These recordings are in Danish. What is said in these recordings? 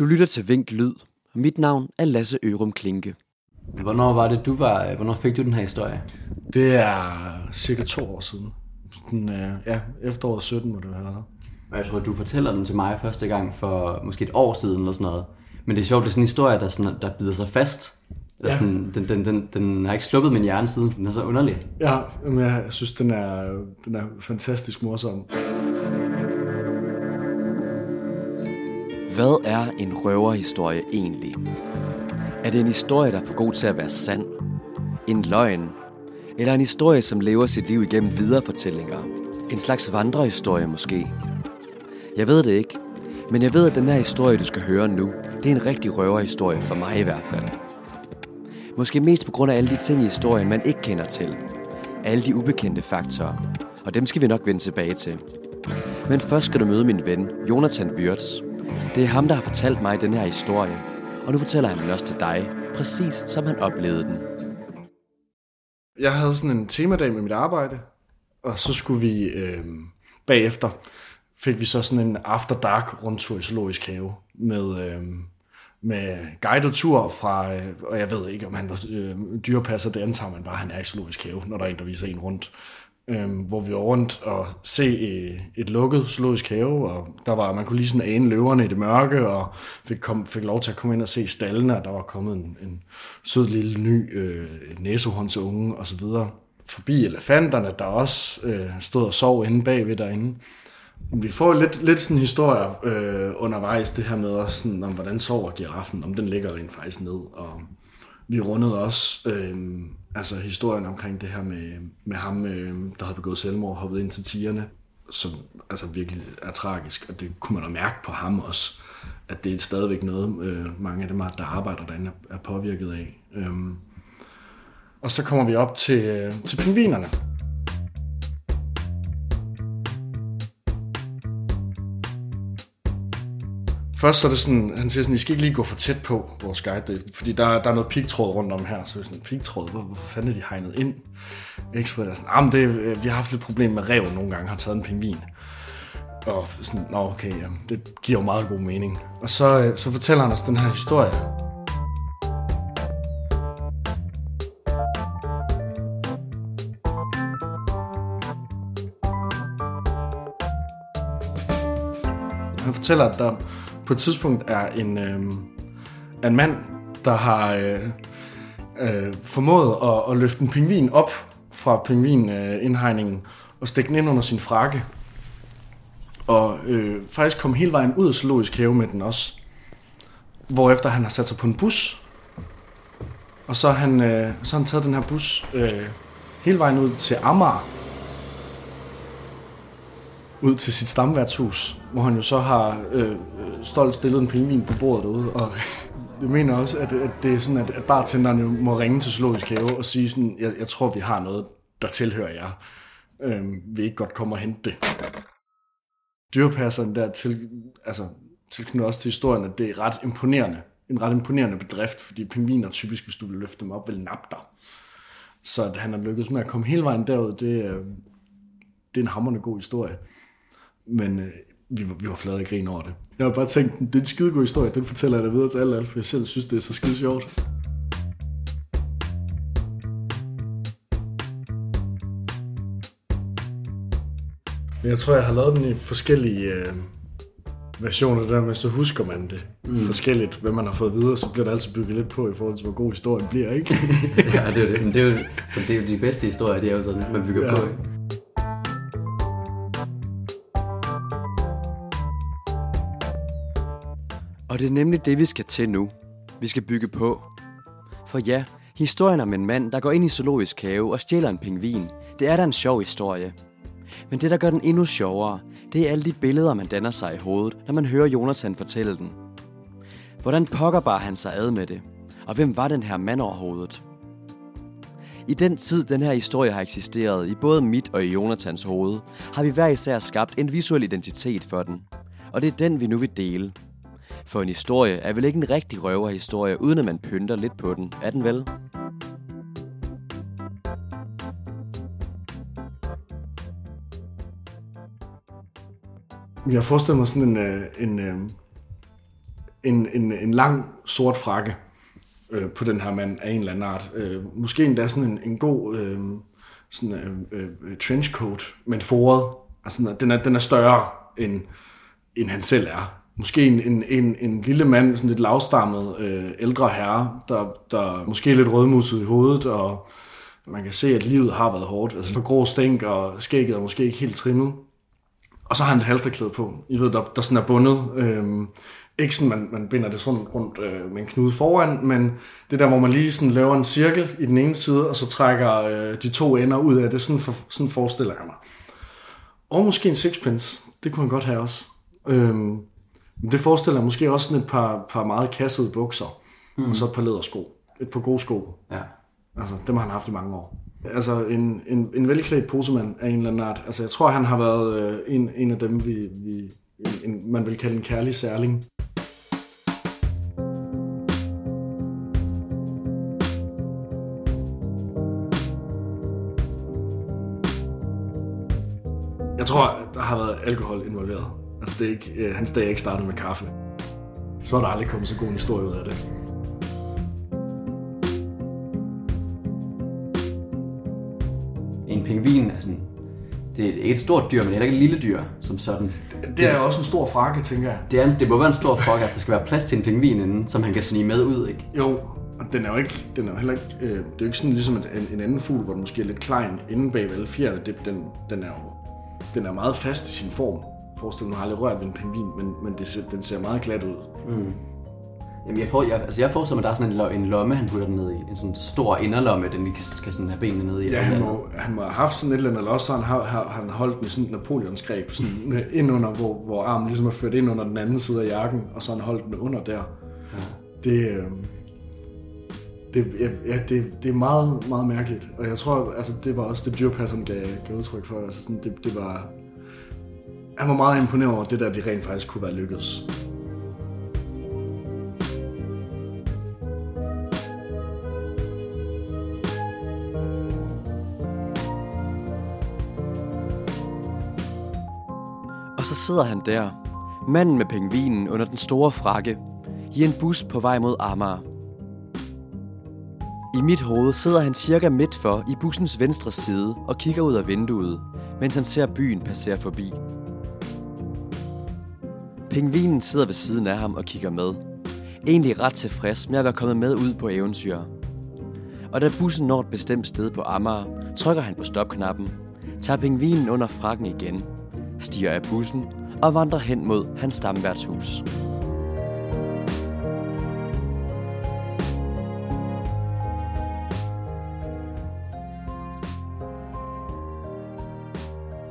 Du lytter til Vink Lyd, og mit navn er Lasse Ørum Klinke. Hvornår var det, du var, hvornår fik du den her historie? Det er cirka to år siden. Den, øh, ja, efteråret 17 må det være. Og jeg tror, du fortæller den til mig første gang for måske et år siden eller sådan noget. Men det er sjovt, det er sådan en historie, der, sådan, der bider sig fast. Der Ja. sådan, den, den, den, den har ikke sluppet min hjerne siden, den er så underlig. Ja, men jeg synes, den er, den er fantastisk morsom. Hvad er en røverhistorie egentlig? Er det en historie, der er for god til at være sand? En løgn? Eller en historie, som lever sit liv igennem viderefortællinger? En slags vandrehistorie måske? Jeg ved det ikke, men jeg ved, at den her historie, du skal høre nu, det er en rigtig røverhistorie for mig i hvert fald. Måske mest på grund af alle de ting i historien, man ikke kender til. Alle de ubekendte faktorer. Og dem skal vi nok vende tilbage til. Men først skal du møde min ven, Jonathan Wirtz. Det er ham, der har fortalt mig den her historie. Og nu fortæller han den også til dig, præcis som han oplevede den. Jeg havde sådan en temadag med mit arbejde, og så skulle vi øh, bagefter, fik vi så sådan en after dark rundtur i Zoologisk Have med, øh, med guided tur fra, øh, og jeg ved ikke, om han var øh, dyrepasser, det antager man bare, han er i Zoologisk Have, når der er en, der viser en rundt. Øh, hvor vi var rundt og se øh, et lukket zoologisk have, og der var, man kunne lige sådan ane løverne i det mørke, og fik, kom, fik lov til at komme ind og se stallene, og der var kommet en, en sød lille ny øh, næsehåndsunge og så videre. Forbi elefanterne, der også øh, stod og sov inde bagved derinde. Vi får lidt, lidt sådan historier øh, undervejs, det her med også sådan, om hvordan sover giraffen, om den ligger rent faktisk ned, og vi rundede også øh, altså historien omkring det her med, med ham, øh, der havde begået selvmord, hoppet ind til tigerne, som altså virkelig er tragisk, og det kunne man da mærke på ham også, at det er stadigvæk noget, øh, mange af dem, der arbejder derinde, er påvirket af. Øh. Og så kommer vi op til, øh, til pingvinerne. Først så er det sådan, han siger sådan, I skal ikke lige gå for tæt på vores guide, fordi der, der er noget pigtråd rundt om her, så er sådan, pigtråd, hvor, hvorfor fanden er de hegnet ind? Ikke så er sådan, ah, det, øh, vi har haft lidt problem med rev nogle gange, har taget en pingvin. Og sådan, nå okay, jamen, det giver jo meget god mening. Og så, øh, så fortæller han os den her historie. Han fortæller, at der på et tidspunkt er en, øh, en mand, der har øh, øh, formået at, at løfte en pingvin op fra pingvinindhegningen øh, og stikke den ind under sin frakke. Og øh, faktisk kom hele vejen ud af zoologisk have med den også. Hvorefter han har sat sig på en bus. Og så har han, øh, så han taget den her bus øh, hele vejen ud til Amager. Ud til sit stamværtshus, hvor han jo så har øh, stolt stillet en pingvin på bordet derude. Og jeg mener også, at, at det er sådan, at, at bartenderen jo må ringe til Zoologisk Have og sige sådan, jeg, jeg tror, vi har noget, der tilhører jer. Øh, vi ikke godt komme og hente det? Dyrepasseren der til, altså, tilknytter også til historien, at det er ret imponerende. En ret imponerende bedrift, fordi pingviner typisk, hvis du vil løfte dem op, vil nappe dig. Så at han har lykkedes med at komme hele vejen derud, det, det er en hammerende god historie. Men øh, vi, var, vi var flade af grin over det. Jeg har bare tænkt, det er en skide god historie, den fortæller jeg dig videre til alle, alle, for jeg selv synes, det er så skide sjovt. Men jeg tror, jeg har lavet den i forskellige øh, versioner, der med, så husker man det mm. forskelligt, hvad man har fået videre, så bliver der altid bygget lidt på i forhold til, hvor god historien bliver, ikke? ja, det er det. Men det er jo, så det er jo de bedste historier, det er jo sådan, man bygger Ja. på. Ikke? Det er nemlig det, vi skal til nu. Vi skal bygge på. For ja, historien om en mand, der går ind i zoologisk have og stjæler en pingvin, det er da en sjov historie. Men det, der gør den endnu sjovere, det er alle de billeder, man danner sig i hovedet, når man hører Jonathan fortælle den. Hvordan pokker bar han sig ad med det? Og hvem var den her mand overhovedet? I den tid, den her historie har eksisteret i både mit og i Jonathans hoved, har vi hver især skabt en visuel identitet for den. Og det er den, vi nu vil dele. For en historie er vel ikke en rigtig røverhistorie, uden at man pynter lidt på den, er den vel? Jeg forestiller mig sådan en, øh, en, øh, en, en, en lang sort frakke øh, på den her mand af en eller anden art. Øh, måske endda sådan en, en god øh, sådan, øh, øh, trenchcoat, men foret. Altså, den er, den er større, end, end han selv er. Måske en, en, en, en lille mand, sådan lidt lavstammet, øh, ældre herre, der, der måske er lidt rødmusset i hovedet, og man kan se, at livet har været hårdt. Altså for grå stænk, og skægget er måske ikke helt trimmet. Og så har han et halsterklæde på, I ved, der, der sådan er bundet. Øhm, ikke sådan, man, man binder det sådan rundt øh, med en knude foran, men det der, hvor man lige sådan laver en cirkel i den ene side, og så trækker øh, de to ender ud af det. Sådan, for, sådan forestiller jeg mig. Og måske en sixpence. Det kunne han godt have også. Øhm, det forestiller måske også sådan et par, par meget kassede bukser, mm. og så et par lædersko. Et par gode sko. Ja. Altså, dem har han haft i mange år. Altså, en, en, en velklædt posemand af en eller anden art. Altså, jeg tror, han har været øh, en, en af dem, vi, vi en, en, man vil kalde en kærlig særling. Jeg tror, der har været alkohol involveret. Altså, det er ikke, øh, hans dag er ikke startet med kaffe. Så er der aldrig kommet så god en historie ud af det. En pingvin er sådan... Det er ikke et stort dyr, men det er ikke et lille dyr, som sådan. Det er også en stor frakke, tænker jeg. Det, er, det må være en stor frok, altså der skal være plads til en pingvin inden, som han kan snige med ud, ikke? Jo, og den er jo ikke, den er jo heller ikke, øh, det er jo ikke sådan ligesom en, en anden fugl, hvor den måske er lidt klein inde bag alle fjerne. Det, den, den er jo den er meget fast i sin form. Forestil mig, har aldrig rørt ved en pingvin, men, men det, ser- den ser meget glat ud. Mm. Jamen, jeg, får, jeg, altså jeg forestiller mig, at der er sådan en, lo- en lomme, han putter den ned i. En sådan stor inderlomme, den vi kan, kan sådan have benene ned i. Ja, han må, han må have haft sådan et eller andet, eller også han, har, har, han holdt den i sådan et Napoleonsgreb, sådan ind under, hvor, hvor armen ligesom er ført ind under den anden side af jakken, og så han holdt den under der. Ja. Det, øh, det, ja, det, det er meget, meget mærkeligt. Og jeg tror, altså, det var også det dyrpasseren gav, gav udtryk for. Altså, sådan, det, det var, han var meget imponeret over det der, vi rent faktisk kunne være lykkedes. Og så sidder han der, manden med pingvinen under den store frakke, i en bus på vej mod Amager. I mit hoved sidder han cirka midt for i bussens venstre side og kigger ud af vinduet, mens han ser byen passere forbi. Pingvinen sidder ved siden af ham og kigger med. Egentlig ret tilfreds med at være kommet med ud på eventyr. Og da bussen når et bestemt sted på Amager, trykker han på stopknappen, tager pingvinen under frakken igen, stiger af bussen og vandrer hen mod hans stamværtshus.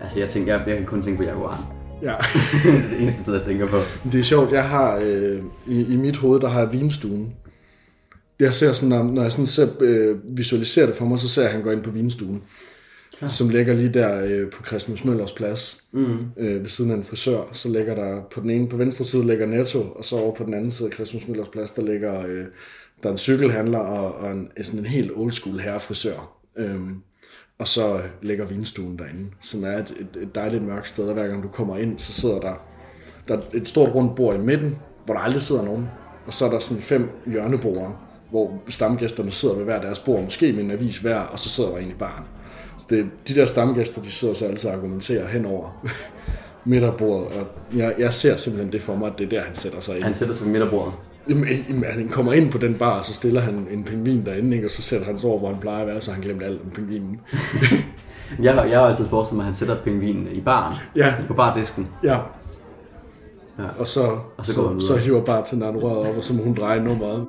Altså, jeg, tænker, jeg, jeg kan kun tænke på jaguaren. Ja. det er det eneste sted, jeg tænker på. Det er sjovt, jeg har øh, i, i mit hoved, der har jeg vinstuen. Jeg ser sådan, når, når jeg sådan ser, øh, visualiserer det for mig, så ser jeg, at han går ind på vinstuen. Ja. Som ligger lige der øh, på Christmas Møllers plads. Mm. Øh, ved siden af en frisør. Så ligger der på den ene, på venstre side ligger Netto, og så over på den anden side af Christmas Møllers plads, der ligger øh, der er en cykelhandler og, og en, sådan en helt old school herrefrisør. Øhm, og så ligger vinstuen derinde, som er et, et, et dejligt mørkt sted, og hver gang du kommer ind, så sidder der, der er et stort rundt bord i midten, hvor der aldrig sidder nogen. Og så er der sådan fem hjørneborde, hvor stamgæsterne sidder ved hver deres bord, måske med en avis hver, og så sidder der en i baren. Så det, de der stamgæster, de sidder så altid og argumenterer henover midterbordet, og jeg, jeg ser simpelthen det for mig, at det er der, han sætter sig ind. Han sætter sig ved midterbordet. Jamen, jamen, han kommer ind på den bar, og så stiller han en pingvin derinde, ikke? og så sætter han sig over, hvor han plejer at være, så han glemt alt om pingvinen. Jeg, har- jeg har altid forestillet mig, at han sætter pingvinen i baren. Ja. På bardisken. Ja. Ja. Og så, Og så så, så, så hiver bartenderen røret op, og så må hun dreje nummeret.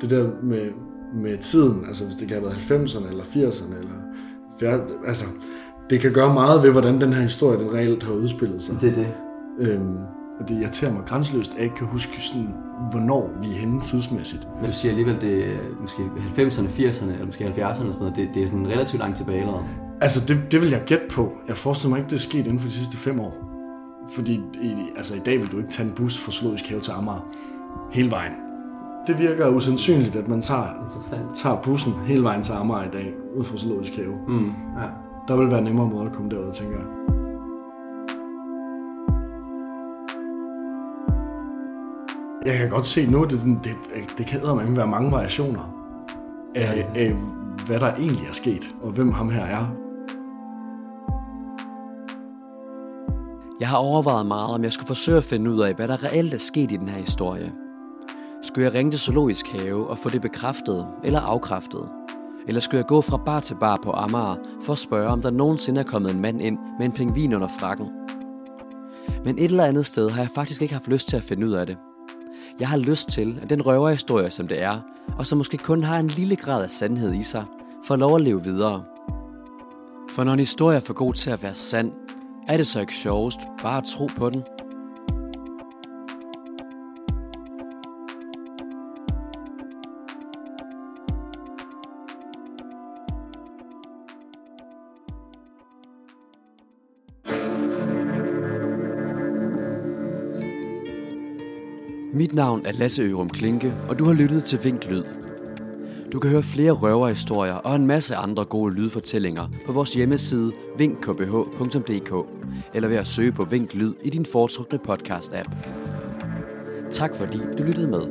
Det der med, med tiden, altså hvis det kan have været 90'erne eller 80'erne eller 70'erne, altså det kan gøre meget ved, hvordan den her historie den reelt har udspillet sig. Det er det. Øhm, og det irriterer mig grænseløst, at jeg ikke kan huske, sådan, hvornår vi er henne tidsmæssigt. Men du siger alligevel, det er måske 90'erne, 80'erne, eller måske 70'erne og sådan noget. Det, det er sådan relativt langt tilbage allerede. Altså, det, det vil jeg gætte på. Jeg forestiller mig ikke, det er sket inden for de sidste fem år. Fordi i, altså, i dag vil du ikke tage en bus fra Zoologisk Have til Amager hele vejen. Det virker usandsynligt, at man tager, tager bussen hele vejen til Amager i dag, ud fra Zoologisk Have. Mm, ja. Der vil være nemmere måde at komme derud, tænker jeg. Jeg kan godt se nu, det, det, det kan eddermame være mange variationer af, af, hvad der egentlig er sket, og hvem ham her er. Jeg har overvejet meget, om jeg skulle forsøge at finde ud af, hvad der reelt er sket i den her historie. Skulle jeg ringe til Zoologisk Have og få det bekræftet eller afkræftet? Eller skulle jeg gå fra bar til bar på Amager for at spørge, om der nogensinde er kommet en mand ind med en pingvin under frakken? Men et eller andet sted har jeg faktisk ikke haft lyst til at finde ud af det. Jeg har lyst til, at den røverhistorie, som det er, og som måske kun har en lille grad af sandhed i sig, får lov at leve videre. For når en historie er for god til at være sand, er det så ikke sjovest bare at tro på den? Mit navn er Lasse Ørum Klinke, og du har lyttet til Vink Lyd. Du kan høre flere røverhistorier og en masse andre gode lydfortællinger på vores hjemmeside vinkkbh.dk eller ved at søge på Vink Lyd i din foretrukne podcast-app. Tak fordi du lyttede med.